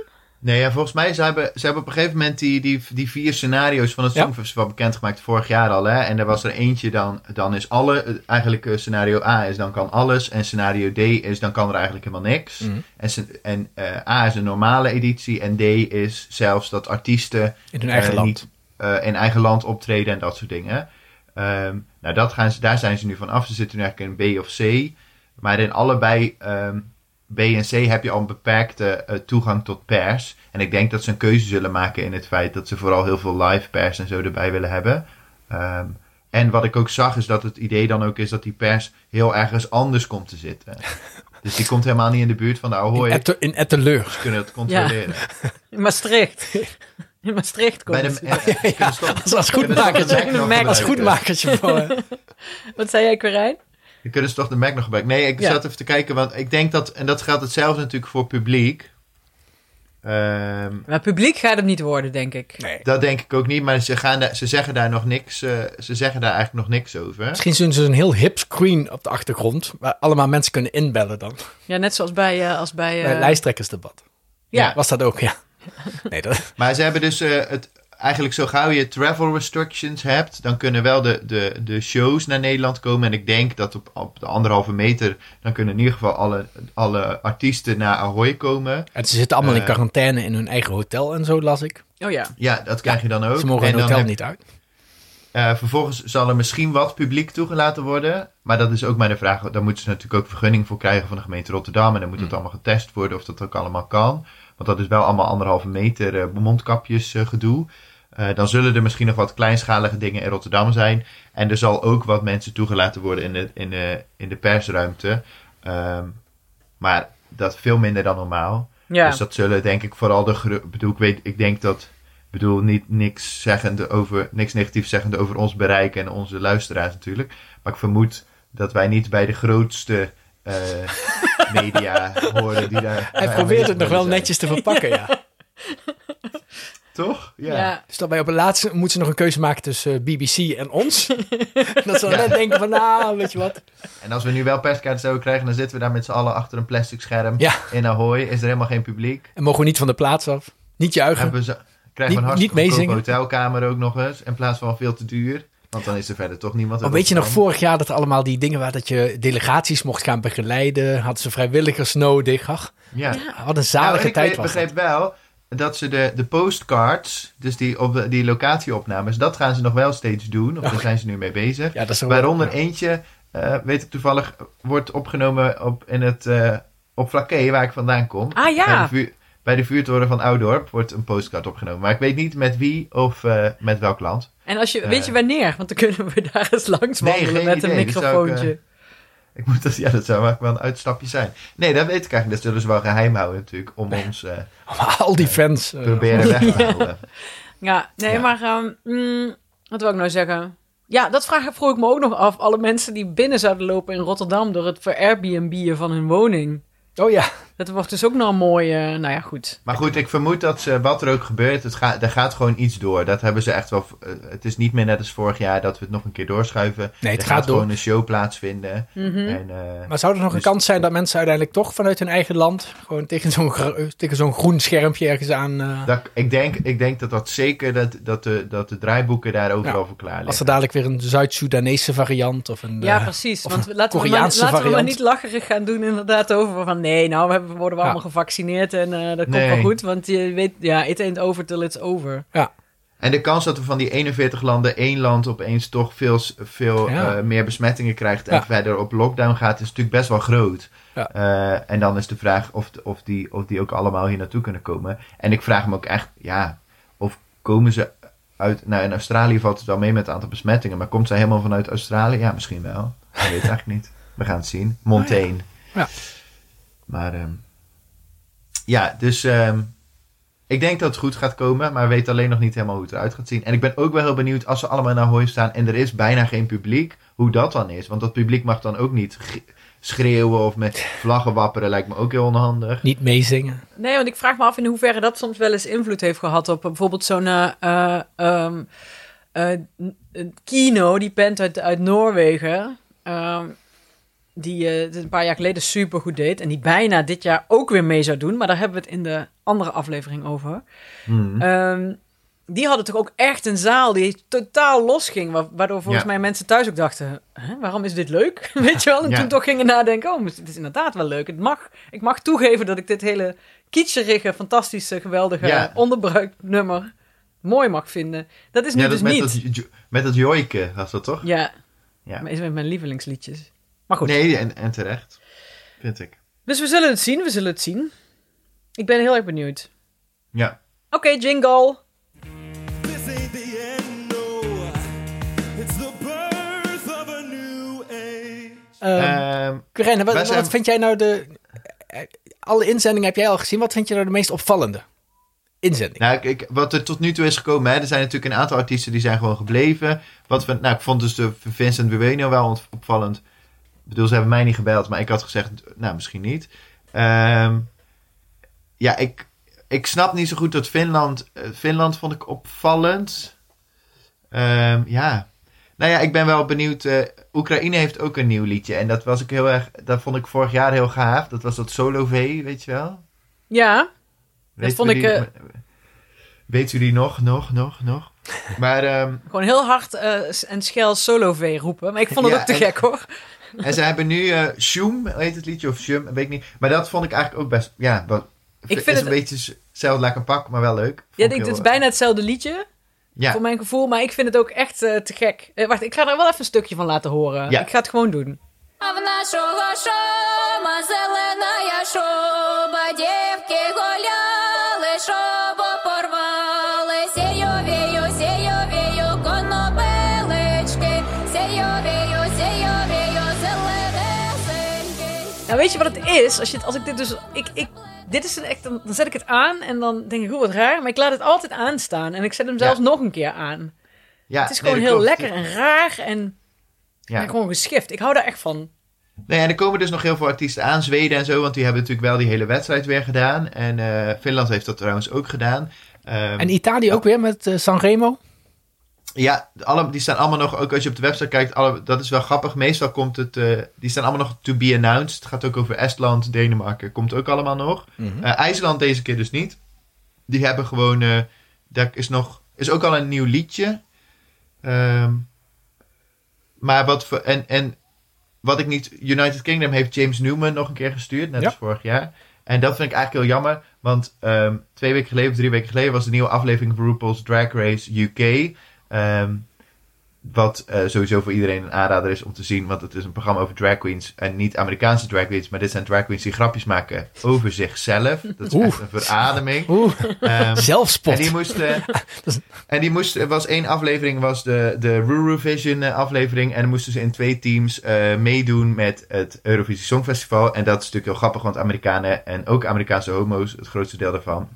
Nee, ja, volgens mij ze hebben ze hebben op een gegeven moment die, die, die vier scenario's van het. Songfestival bekendgemaakt vorig jaar al. Hè? En er was er eentje dan, dan is alle, eh, eigenlijk eh, scenario A is dan kan alles. En scenario D is dan kan er eigenlijk helemaal niks. Mhm. En, en eh, A is een normale editie en D is zelfs dat artiesten In hun eigen land. niet, in eigen land optreden en dat soort dingen. Ehm, nou, dat gaan ze, daar zijn ze nu van af. Ze zitten nu eigenlijk in B of C. Maar in allebei ehm, B en C heb je al een beperkte eh, toegang tot pers. En ik denk dat ze een keuze zullen maken in het feit dat ze vooral heel veel live pers en zo erbij willen hebben. Ehm, en wat ik ook zag is dat het idee dan ook is dat die pers heel ergens anders komt te zitten. dus die komt helemaal niet in de buurt van de Ahoy. In, in Etteleur. Ze kunnen het controleren. In Maastricht. In Maastricht komt Bij de, kunnen stop- Als, als goedmakertje. Als gebruiken. goedmakertje. Voor, Wat zei jij, Quirijn? Dan kunnen ze toch de Mac nog gebruiken. Nee, ik Ja. zat even te kijken, want ik denk dat, en dat geldt hetzelfde natuurlijk voor publiek. Ehm, Maar publiek gaat het niet worden, denk ik. nee. dat denk ik ook niet, maar ze, gaan daar, ze zeggen daar nog niks, eh, ze zeggen daar eigenlijk nog niks over. Misschien zullen ze een heel hip screen op de achtergrond. Waar allemaal mensen kunnen inbellen dan. Ja, net zoals bij... eh, als bij, eh, Bij het lijsttrekkersdebat. ja. Was dat ook, ja. Nee, dat, Maar ze hebben dus eh, het, eigenlijk zo gauw je travel restrictions hebt, dan kunnen wel de, de, de shows naar Nederland komen. En ik denk dat op, op de anderhalve meter, dan kunnen in ieder geval alle, alle artiesten naar Ahoy komen. en ze zitten allemaal in Eh. quarantaine in hun eigen hotel en zo, las ik. Oh ja. Ja, dat krijg je dan ook. Ze mogen en hun dan hotel heb- niet uit. Eh, vervolgens zal er misschien wat publiek toegelaten worden. Maar dat is ook maar de vraag. Daar moeten ze natuurlijk ook vergunning voor krijgen van de gemeente Rotterdam. En dan moet het allemaal getest worden of dat ook allemaal kan. Want dat is wel allemaal anderhalve meter eh, mondkapjes gedoe. Eh, dan zullen er misschien nog wat kleinschalige dingen in Rotterdam zijn. En er zal ook wat mensen toegelaten worden in de, in de, in de persruimte. Ehm, maar dat veel minder dan normaal. Ja. Dus dat zullen denk ik vooral de bedoel, ik weet, ik denk dat ik bedoel niet niks zeggende over niks negatiefs zeggende over ons bereik en onze luisteraars natuurlijk. Maar ik vermoed dat wij niet bij de grootste eh, media horen die daar. Hij probeert het nog wel netjes te verpakken, ja. Toch? Ja. ja. Dus dat wij op het laatste moeten ze nog een keuze maken tussen eh, BBC en ons. dat ze dan net denken van, nou, weet je wat. En als we nu wel perskaarten zouden krijgen, dan zitten we daar met z'n allen achter een plastic scherm Ja. in Ahoy. Is er helemaal geen publiek. En mogen we niet van de plaats af. Niet juichen. Hebben we krijgen we een hartstikke hotelkamer ook nog eens. In plaats van veel te duur. Want dan is er verder toch niemand. Maar weet je nog vorig jaar dat er allemaal die dingen waren dat je delegaties mocht gaan begeleiden? Hadden ze vrijwilligers nodig? Ach, Ja. wat een zalige Nou, ik tijd weet- was dat. begreep wel dat ze de, de postcards, dus die, op de- die locatieopnames, dat gaan ze nog wel steeds doen. Of daar zijn ze nu mee bezig. Ja, dat is toch wel- Waaronder ja. eentje, eh, weet ik toevallig, wordt opgenomen op, in het, eh, op Flaké, waar ik vandaan kom. Ah, ja. Bij de, vuur, bij de vuurtoren van Oudorp wordt een postcard opgenomen. Maar ik weet niet met wie of eh, met welk land. En als je, weet je wanneer? Want dan kunnen we daar eens langs Nee, wandelen geen met een idee. Microfoontje. Eh, Ik moet dat, ja, dat zou wel een uitstapje zijn. Nee, dat weet ik eigenlijk. Dat zullen ze wel geheim houden natuurlijk, om ons eh Al die fans. eh, proberen weg te houden. Ja, nee, Ja. maar ehm, mm, wat wil ik nou zeggen? Ja, dat vraag vroeg ik me ook nog af. Alle mensen die binnen zouden lopen in Rotterdam door het ver Airbnb'en van hun woning. Oh ja, Dat wordt dus ook nog een mooie... nou ja, goed. Maar goed, ik vermoed dat ze, wat er ook gebeurt, het gaat, er gaat gewoon iets door. Dat hebben ze echt wel. eh, Het is niet meer net als vorig jaar dat we het nog een keer doorschuiven. Nee, het er gaat gaat door. gewoon een show plaatsvinden. Mhm. En, eh, Maar zou er nog een Dus- kans zijn dat mensen uiteindelijk toch vanuit hun eigen land gewoon tegen zo'n tegen zo'n groen schermpje ergens aan. eh, dat, ik, denk, ik denk dat dat zeker dat, dat, de, dat de draaiboeken daar overal Ja. voor klaar als er liggen. dadelijk weer een Zuid-Soedanese variant of een. Ja, eh, precies. of Want een laten, we maar, laten we maar niet lacherig gaan doen inderdaad over van... Nee, nou we hebben- worden we Ja. allemaal gevaccineerd en eh, dat komt Nee. wel goed. Want je weet, ja, it ain't over till it's over. En de kans dat we van die 41 landen één land opeens toch veel, veel Ja. eh, meer besmettingen krijgt en Ja. verder op lockdown gaat, is natuurlijk best wel groot. Ja. Eh, en dan is de vraag of, of, die, of die ook allemaal hier naartoe kunnen komen. En ik vraag me ook echt, ja, of komen ze uit. Nou, in Australië valt het wel mee met het aantal besmettingen, maar komt ze helemaal vanuit Australië? Ja, misschien wel. Ik weet het eigenlijk niet. We gaan het zien. Montaigne. Ja. Maar, ehm, ja, dus. ehm, ik denk dat het goed gaat komen, maar weet alleen nog niet helemaal hoe het eruit gaat zien. En ik ben ook wel heel benieuwd als we allemaal naar hooi staan en er is bijna geen publiek, hoe dat dan is. Want dat publiek mag dan ook niet schreeuwen of met vlaggen wapperen, lijkt me ook heel onhandig. Niet meezingen. Nee, want ik vraag me af in hoeverre dat soms wel eens invloed heeft gehad op eh, bijvoorbeeld zo'n eh, eh, ehm, eh, eh, Kino, die band uit, uit Noorwegen. ehm, die eh, het een paar jaar geleden super goed deed. En die bijna dit jaar ook weer mee zou doen. Maar daar hebben we het in de andere aflevering over. Hmm. Ehm, die hadden toch ook echt een zaal die totaal losging. wa- Waardoor volgens Ja. mij mensen thuis ook dachten: Hè, waarom is dit leuk? Weet je wel? En Ja. toen toch gingen nadenken: oh, het is inderdaad wel leuk. Het mag, ik mag toegeven dat ik dit hele kitscherige, fantastische, geweldige Ja. onderbruiknummer mooi mag vinden. Dat is nu dus met, niet. dat, met dat joike was dat toch? Ja, Ja. maar is met mijn lievelingsliedjes. Maar goed, Nee, en, en terecht, vind ik. dus we zullen het zien. We zullen het zien. Ik ben heel erg benieuwd. Ja. Oké, jingle. Corinne, wat, zijn- wat vind jij nou de... eh, Alle inzendingen heb jij al gezien. Wat vind je nou de meest opvallende inzending? Nou, ik, ik- wat er tot nu toe is gekomen, hè, er zijn natuurlijk een aantal artieten die zijn gewoon gebleven. Wat we, nou, ik vond dus de Vincent Bueno wel opvallend. Ik bedoel, ze hebben mij niet gebeld, maar ik had gezegd, nou, misschien niet. Ehm, ja, ik, ik snap niet zo goed dat Finland, eh, Finland vond ik opvallend. Ehm, ja, nou ja, ik ben wel benieuwd. eh, Oekraïne heeft ook een nieuw liedje en dat was ik heel erg, dat vond ik vorig jaar heel gaaf. Dat was dat Solo V, weet je wel? Ja, Weet vond ik, eh, Weet u die nog, nog, nog, nog? Maar, ehm, gewoon heel hard en schel solo V roepen. Maar ik vond het Ja, ook te en- gek hoor. En ze hebben nu eh Shoom, heet het liedje, of Shum, weet ik niet. Maar dat vond ik eigenlijk ook best, ja, wat, Ik is vind een het- beetje s- hetzelfde een pak, maar wel leuk. Vond Ja, ik ik, het is bijna hetzelfde liedje, Ja, voor mijn gevoel. Maar ik vind het ook echt eh, te gek. Eh, wacht, ik ga er wel even een stukje van laten horen. Ja. Ik ga het gewoon doen. Nou, weet je wat het is? Als, je, het- als ik dit dus... Ik, ik, dit is een echt, dan dan zet ik het aan en dan denk ik, hoe wat raar. Maar ik laat het altijd aanstaan. En ik zet hem zelfs Ja. nog een keer aan. ja, Het is gewoon heel klopt. lekker en raar en, Ja. en gewoon geschift. Ik hou daar echt van. Nee, en er komen dus nog heel veel artiesten aan, Zweden en zo, want die hebben natuurlijk wel die hele wedstrijd weer gedaan. En eh, Finland heeft dat trouwens ook gedaan. Ehm, En Italië ook weer met eh, Sanremo. Ja, alle, die staan allemaal nog, ook als je op de website kijkt, alle, dat is wel grappig. Meestal komt het, eh, die staan allemaal nog to be announced. Het gaat ook over Estland, Denemarken, komt ook allemaal nog. Eh, IJsland deze keer dus niet. Die hebben gewoon, eh daar is nog, is ook al een nieuw liedje. Ehm, maar wat, voor, en, en wat ik niet, United Kingdom heeft James Newman nog een keer gestuurd, net Ja. als vorig jaar. En dat vind ik eigenlijk heel jammer, want ehm, twee weken geleden of drie weken geleden was de nieuwe aflevering van RuPaul's Drag Race UK. Ehm, wat eh, sowieso voor iedereen een aanrader is om te zien, want het is een programma over drag queens. En niet Amerikaanse drag queens, maar dit zijn drag queens die grapjes maken over zichzelf. Dat is Oeh. echt een verademing. Oeh, Ehm, zelfspot. en die moesten. en die moesten. Er was één aflevering, was de, de Ruru Vision eh, aflevering. En dan moesten ze in twee teams eh, meedoen met het Eurovisie Songfestival. En dat is natuurlijk heel grappig, want Amerikanen en ook Amerikaanse homo's, het grootste deel daarvan.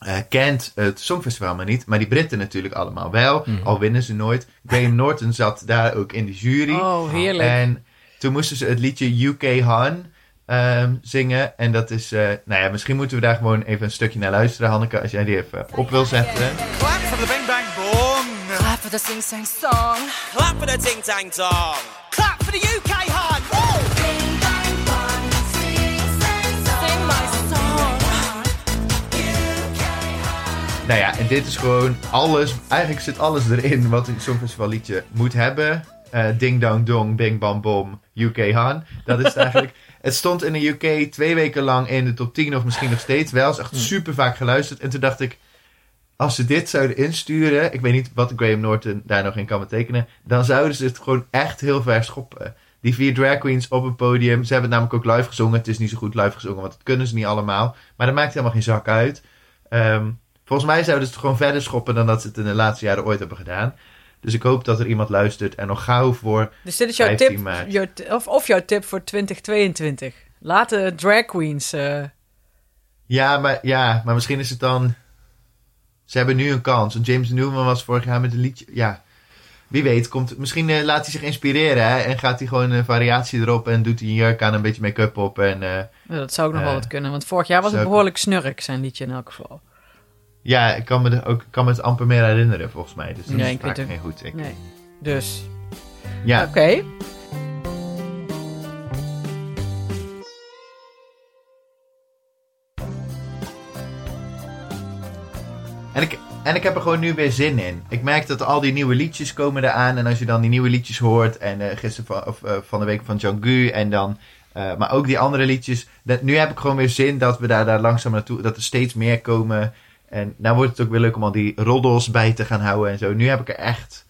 Eh, kent het Songfestival maar niet. Maar die Britten natuurlijk allemaal wel. Al winnen ze nooit. Graham Norton zat daar ook in de jury. Oh, heerlijk. En toen moesten ze het liedje UK Han. ehm, zingen. En dat is, eh, nou ja, misschien moeten we daar gewoon even een stukje naar luisteren, Hanneke, als jij die even op wil zetten. Clap for the bing bang boom. Clap for the sing sang song. Clap for the ting tang tong. Clap for the UK Nou ja, en dit is gewoon alles, eigenlijk zit alles erin wat een Songfestival liedje moet hebben. Eh, ding dong dong, bing bam bom, UK Han. Dat is het eigenlijk. Het stond in de UK twee weken lang in de top 10 of misschien nog steeds wel. is echt super vaak geluisterd. En toen dacht ik, als ze dit zouden insturen, ik weet niet wat Graham Norton daar nog in kan betekenen, dan zouden ze het gewoon echt heel ver schoppen. Die vier drag queens op een podium, ze hebben het namelijk ook live gezongen. Het is niet zo goed live gezongen, want dat kunnen ze niet allemaal. Maar dat maakt helemaal geen zak uit. Ehm, volgens mij zouden ze het gewoon verder schoppen dan dat ze het in de laatste jaren ooit hebben gedaan. Dus ik hoop dat er iemand luistert en nog gauw voor Dus dit is jouw 15 tip, jouw of, of jouw tip voor 2022. Laat de drag queens... eh, Ja, maar, ja, maar misschien is het dan. Ze hebben nu een kans. Want James Newman was vorig jaar met een liedje. Ja, wie weet. Komt, misschien eh, laat hij zich inspireren hè, en gaat hij gewoon een variatie erop en doet hij een jurk aan, een beetje make-up op. En eh, ja, dat zou ook nog wel wat kunnen. Want vorig jaar was het behoorlijk snurk, zijn liedje in elk geval. Ja, ik kan me, ook, kan me het amper meer herinneren volgens mij. Dus dat Nee, is vaak geen goed. Ik, Nee. Dus, Ja, oké. En ik, en ik heb er gewoon nu weer zin in. Ik merk dat al die nieuwe liedjes komen eraan. En als je dan die nieuwe liedjes hoort. En eh, gisteren van, of, eh, van de week van Janggu. En dan. eh, maar ook die andere liedjes. Dat, nu heb ik gewoon weer zin dat we daar, daar langzaam naartoe. Dat er steeds meer komen. En nou wordt het ook weer leuk om al die roddels bij te gaan houden en zo. Nu heb ik er echt.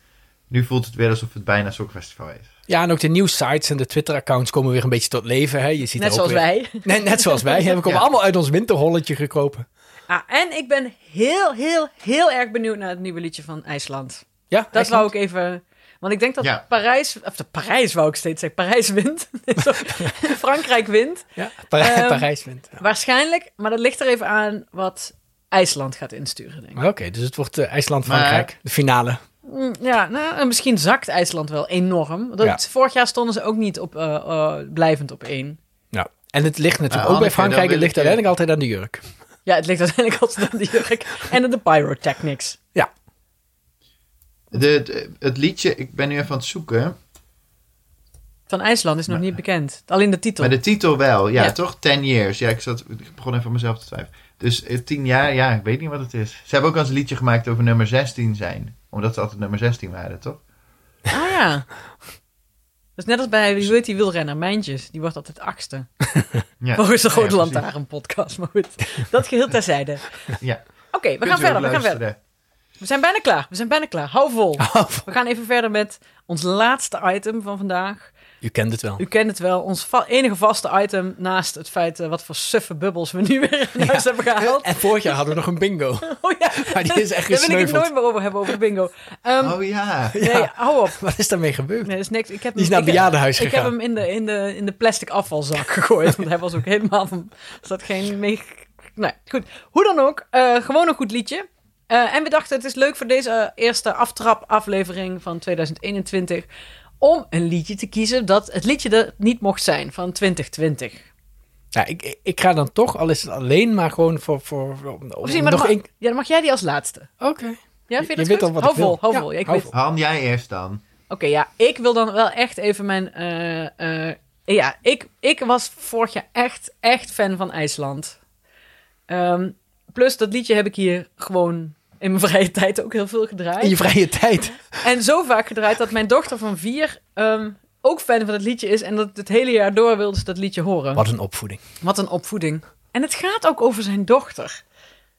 Nu voelt het weer alsof het bijna Songfestival is. Ja, en ook de nieuwsites en de Twitter-accounts komen weer een beetje tot leven. Hè? Je ziet Net zoals weer- wij. Nee, net zoals wij. We komen Ja. allemaal uit ons winterholletje gekropen. Ah, en ik ben heel, heel, heel erg benieuwd naar het nieuwe liedje van IJsland. Ja, Dat wou ik even... Want ik denk dat Ja. Parijs... Of de Parijs wou ik steeds zeggen. Parijs wint. Frankrijk wint. Ja, Par- Ehm, Parijs wint. Ja. Waarschijnlijk. Maar dat ligt er even aan wat IJsland gaat insturen, denk ik. Oké, dus het wordt eh, IJsland-Frankrijk, Maar- de finale. Mm, Ja, nou, en misschien zakt IJsland wel enorm. Dat, Ja. Vorig jaar stonden ze ook niet op, eh, eh, blijvend op één. Ja. En het ligt natuurlijk Nou, ook bij Frankrijk, het ligt ik, uiteindelijk altijd aan de jurk. Ja, het ligt uiteindelijk altijd aan de jurk en aan de pyrotechnics. Ja, De, de- het liedje, ik ben nu even aan het zoeken. Van IJsland is nog niet bekend. Alleen de titel. Maar de titel wel, ja, Ja. toch? 10 years. Ja, ik, zat, ik begon even aan mezelf te twijfelen. Dus eh, 10 jaar, ja, ik weet niet wat het is. Ze hebben ook al eens een liedje gemaakt over nummer 16 zijn. Omdat ze altijd nummer 16 waren, toch? Ah ja. Dat is net als bij, wie weet die wielrenner, Mijntjes. Die wordt altijd achtste. Ja. Volgens de Ja, Grote precies. Lantaarn podcast. Maar goed, dat geheel terzijde. Ja. Oké, we gaan verder, we gaan verder. We zijn bijna klaar, we zijn bijna klaar. Hou vol. We gaan even verder met ons laatste item van vandaag. U kent het wel. U kent het wel, ons va- enige vaste item naast het feit eh, wat voor suffe bubbels we nu weer in huis hebben gehaald. En vorig jaar hadden we nog een bingo. Oh ja, Maar die is echt daar wil ik het nooit meer over hebben, over bingo. Ehm, Oh ja. Nee, hou op. Wat is daarmee gebeurd? Nee, dat is niks. Ik heb Die is hem- naar het ik- bejaardenhuis Ik heb gegaan. hem in de, in, de, in de plastic afvalzak gegooid. Want hij was ook helemaal van... Er zat geen... Mee... Nee, goed. Hoe dan ook. eh, gewoon een goed liedje. Eh, en we dachten, het is leuk voor deze eerste aftrap aflevering van 2021... om een liedje te kiezen dat het liedje er niet mocht zijn van 2020. Ja, ik, ik- ga dan toch, al is het alleen maar gewoon voor... voor, voor om- Of zie, maar nog dan, mag, één... ja, dan mag jij die als laatste. Oké. Ja, Je- vind je je dat weet goed? al wat hou ik wil. vol, hou Ja, vol. Ja, ik weet, jij eerst dan. Oké, ja, ik wil dan wel echt even mijn. eh, eh, ja, ik, ik was vorig jaar echt, echt fan van IJsland. Ehm, plus dat liedje heb ik hier gewoon in mijn vrije tijd ook heel veel gedraaid. In je vrije tijd. En zo vaak gedraaid dat mijn dochter van vier ehm, ook fan van het liedje is. En dat het hele jaar door wilde ze dat liedje horen. Wat een opvoeding. Wat een opvoeding. En het gaat ook over zijn dochter.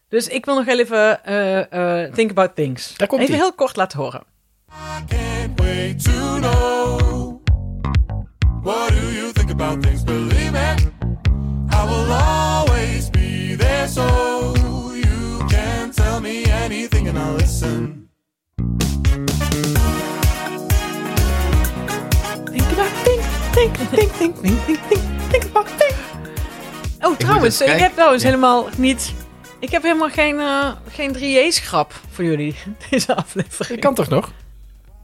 Dus ik wil nog heel even eh, eh, Think About Things. Daar komt even heel kort laten horen. Can't wait to know. What do you think about things? Believe it, I will always be there so tell me anything and I'll listen. Think about think, think, think, think, think, think, think, think about think. Oh, trouwens, even ik, heb trouwens Ja. helemaal niet... Ik heb helemaal geen, eh geen 3J's-grap voor jullie, deze aflevering. Dat kan toch nog?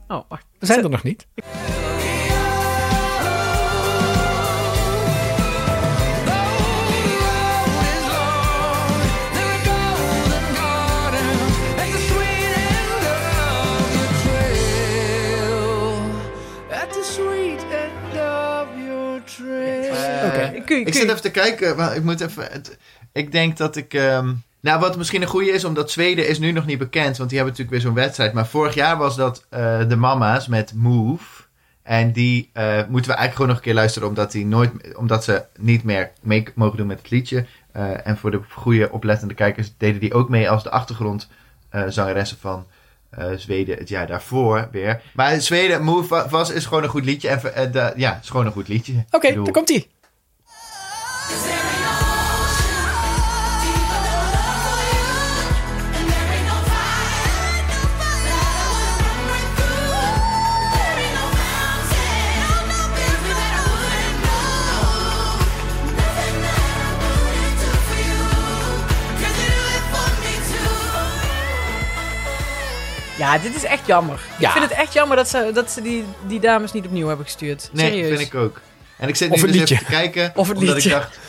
Oh, wacht. We zijn er nog niet. Ik zit even te kijken. maar Ik moet even. het- ik denk dat ik. ehm, nou, wat misschien een goede is, omdat Zweden is nu nog niet bekend, want die hebben natuurlijk weer zo'n wedstrijd. Maar vorig jaar was dat eh, de mama's met Move. En die eh, moeten we eigenlijk gewoon nog een keer luisteren, omdat, die nooit, omdat ze niet meer mee mogen doen met het liedje. Eh, en voor de goede oplettende kijkers deden die ook mee als de achtergrondzangeressen van Zweden het jaar daarvoor weer. Maar Zweden, Move wa- was, is gewoon een goed liedje. En de- ja, is gewoon een goed liedje. Oké, daar komt Ja, dit is echt jammer. Ja. Ik vind het echt jammer dat ze, dat ze die, die dames niet opnieuw hebben gestuurd. Nee, Serieus. vind ik ook. En ik zit nu dus liedje. even te kijken. Of het omdat liedje. ik dacht,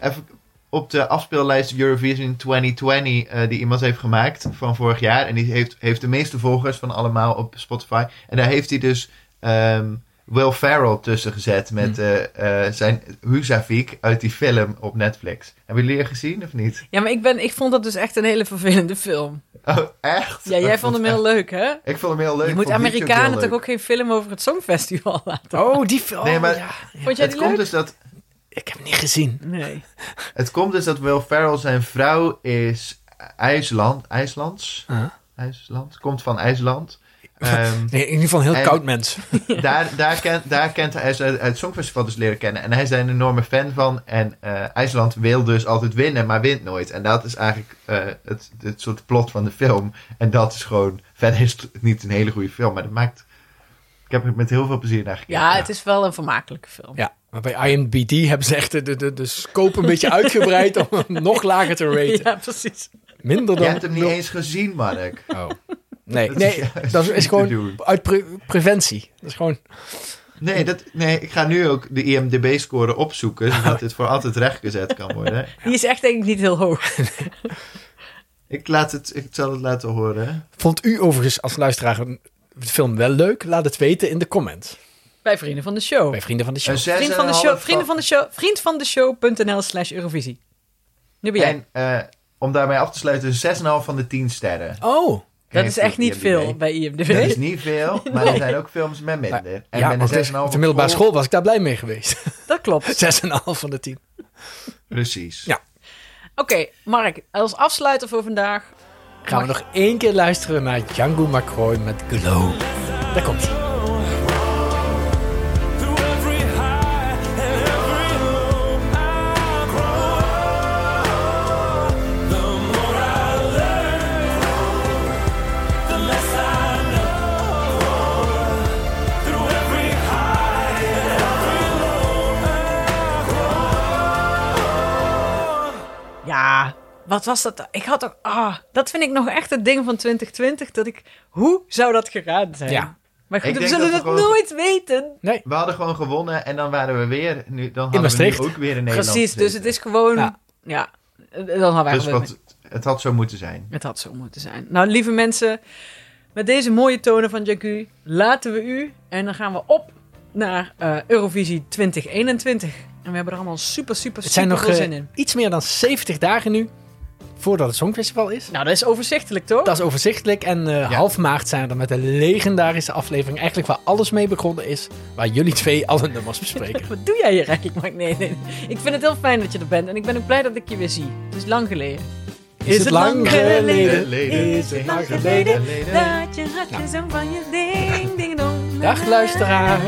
even op de afspeellijst Eurovision 2020 eh, die iemand heeft gemaakt van vorig jaar. En die heeft, heeft de meeste volgers van allemaal op Spotify. En daar heeft hij dus ehm, Will Ferrell tussen gezet met eh, zijn Huzavik uit die film op Netflix. Hebben jullie die gezien of niet? Ja, maar ik, ben, ik vond dat dus echt een hele vervelende film. Oh, echt? Ja, jij vond hem heel leuk, hè? Ik vond hem heel leuk. Je moet Amerikanen toch ook geen film over het Songfestival laten Oh, die film. Nee, maar- ja. Vond jij Het die komt leuk? dus dat Ik heb hem niet gezien. Nee. Het komt dus dat Will Ferrell, zijn vrouw is IJsland, IJslands. IJsland, komt van IJsland. Ehm, Nee, in ieder geval een heel koud mens. daar, daar, kent, daar kent hij ze uit het Songfestival dus leren kennen. En hij is daar een enorme fan van. En eh, IJsland wil dus altijd winnen, maar wint nooit. En dat is eigenlijk eh, het, het soort plot van de film. En dat is gewoon... Verder is het niet een hele goede film, maar dat maakt... Ik heb er met heel veel plezier naar gekeken. Ja, het is wel een vermakelijke film. Ja, maar bij IMBD hebben ze echt de, de, de, scope een beetje uitgebreid om hem nog lager te raten. Ja, precies. Minder Je dan... hebt hem niet eens gezien, Mark. Oh. Nee, Dat is nee juist dat is gewoon uit pre- preventie. Dat is gewoon... Nee, dat, nee, ik ga nu ook de IMDB-score opzoeken, zodat dit voor altijd rechtgezet kan worden. Die is echt denk ik niet heel hoog. Ik, laat het, ik zal het laten horen. Vond u overigens als luisteraar een- de film wel leuk? Laat het weten in de comments. Bij Vrienden van de Show. Bij Vrienden van de Show. Vriend en van de show, vrienden van de show, vriendvandeshow.nl slash Eurovisie. Nu ben jij. En eh, om daarmee af te sluiten, een 6,5 van de 10 sterren. Oh, dat is echt niet IMDb. veel bij IMDb. Dat is niet veel, maar er zijn ook films met minder. En ja, met een 6,5 op de middelbare school was ik daar blij mee geweest. Dat klopt. 6,5 van de 10. Precies. Ja. Oké, Mark, als afsluiter voor vandaag. Gaan we nog één keer luisteren naar Django McCroy met Glow. Daar komt hij. Wat was dat? Ik had ook. Ah, dat vind ik nog echt het ding van 2020. Dat ik. Hoe zou dat geraden zijn? Ja. Maar goed, Ik we zullen het nooit weten. Nee, We hadden gewoon gewonnen en dan waren we weer... Nu, dan hadden we nu ook weer in Nederland Precies, dus het is gewoon. Ja, Ja. dan hadden Dus wat, het had zo moeten zijn. Het had zo moeten zijn. Nou, lieve mensen, met deze mooie tonen van Jacu laten we u en dan gaan we op naar eh, Eurovisie 2021. En we hebben er allemaal super, super, het zijn super nog veel eh, zin in. iets meer dan 70 dagen nu voordat het Songfestival is. Nou, dat is overzichtelijk, toch? Dat is overzichtelijk. En eh, Ja. half maart zijn we er met een legendarische aflevering. Eigenlijk waar alles mee begonnen is. Waar jullie twee alle nummers bespreken. Wat doe jij hier eigenlijk, Mark? Nee, nee. Ik vind het heel fijn dat je er bent en ik ben ook blij dat ik je weer zie. Het is lang geleden. Is het lang geleden? Geleden. Is het lang geleden? Dat je hartje zo van je ding, ding, dong. Dag luisteraars.